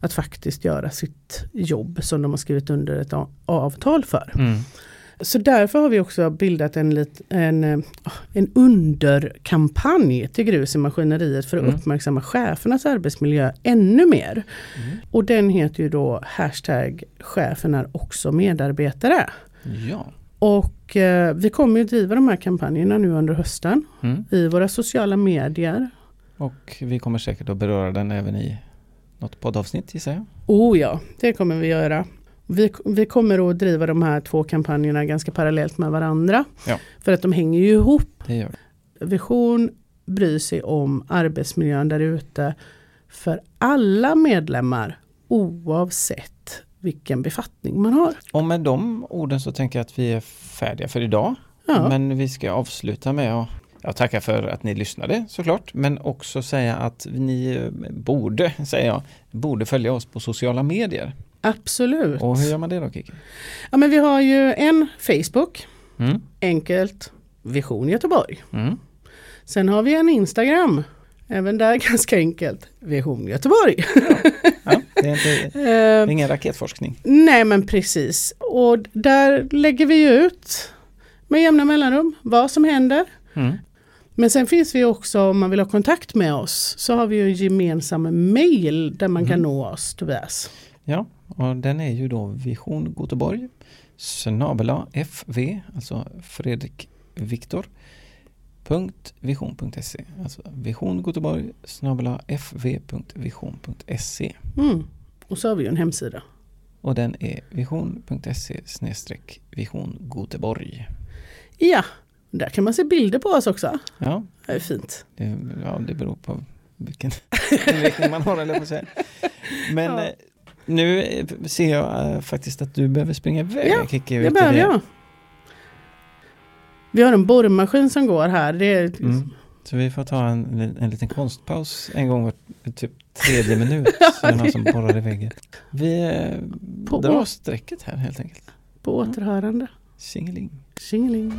att faktiskt göra sitt jobb som de har skrivit under ett avtal för. Mm. Så därför har vi också bildat en, lit, en, eh, en underkampanj till grus i maskineriet för att Mm. uppmärksamma chefernas arbetsmiljö ännu mer. Mm. Och den heter ju då hashtag chefen är också medarbetare. Ja. Och eh, vi kommer ju driva de här kampanjerna nu under hösten Mm. i våra sociala medier. Och vi kommer säkert att beröra den även i något poddavsnitt gissar jag. Oh ja, det kommer vi göra. Vi, vi kommer att driva de här två kampanjerna ganska parallellt med varandra. Ja. För att de hänger ju ihop. Det gör vi. Vision bryr sig om arbetsmiljön där ute för alla medlemmar oavsett vilken befattning man har. Och med de orden så tänker jag att vi är färdiga för idag. Ja, Men vi ska avsluta med att jag tackar för att ni lyssnade såklart men också säga att ni eh, borde, säger jag, borde följa oss på sociala medier. absolut. Och hur gör man det då Kiki? Ja, men vi har ju en Facebook, Mm. enkelt, Vision Göteborg. Mm. Sen har vi en Instagram, även där ganska enkelt, Vision Göteborg. Ja, det är inte, det är Eh, ingen raketforskning. nej men precis, och där lägger vi ut med jämna mellanrum vad som händer. Mm. Men sen finns vi också, om man vill ha kontakt med oss, så har vi ju en gemensam mail där man kan Mhm. nå oss Tobias. Ja, och den är ju då Vision Göteborg snabela fv, alltså Fredrik Viktor punkt vision.se alltså vision Göteborg fv.vision.se Mm. Och så har vi ju en hemsida. och den är vision.se vision Göteborg. Ja, där kan man se bilder på oss också. Ja, Det är fint. det, ja, det beror på vilken inriktning man har eller på säga. Men Ja. eh, nu ser jag eh, faktiskt att du behöver springa iväg Ja, Kikki, Det behöver jag. Vi har en borrmaskin som går här. Det är, Mm. Så vi får ta en, en liten konstpaus en gång var typ tredje minut. så är det någon som borrar i väggen. Vi eh, På- drar strecket här helt enkelt. På återhörande. Tjingeling. Tjingeling.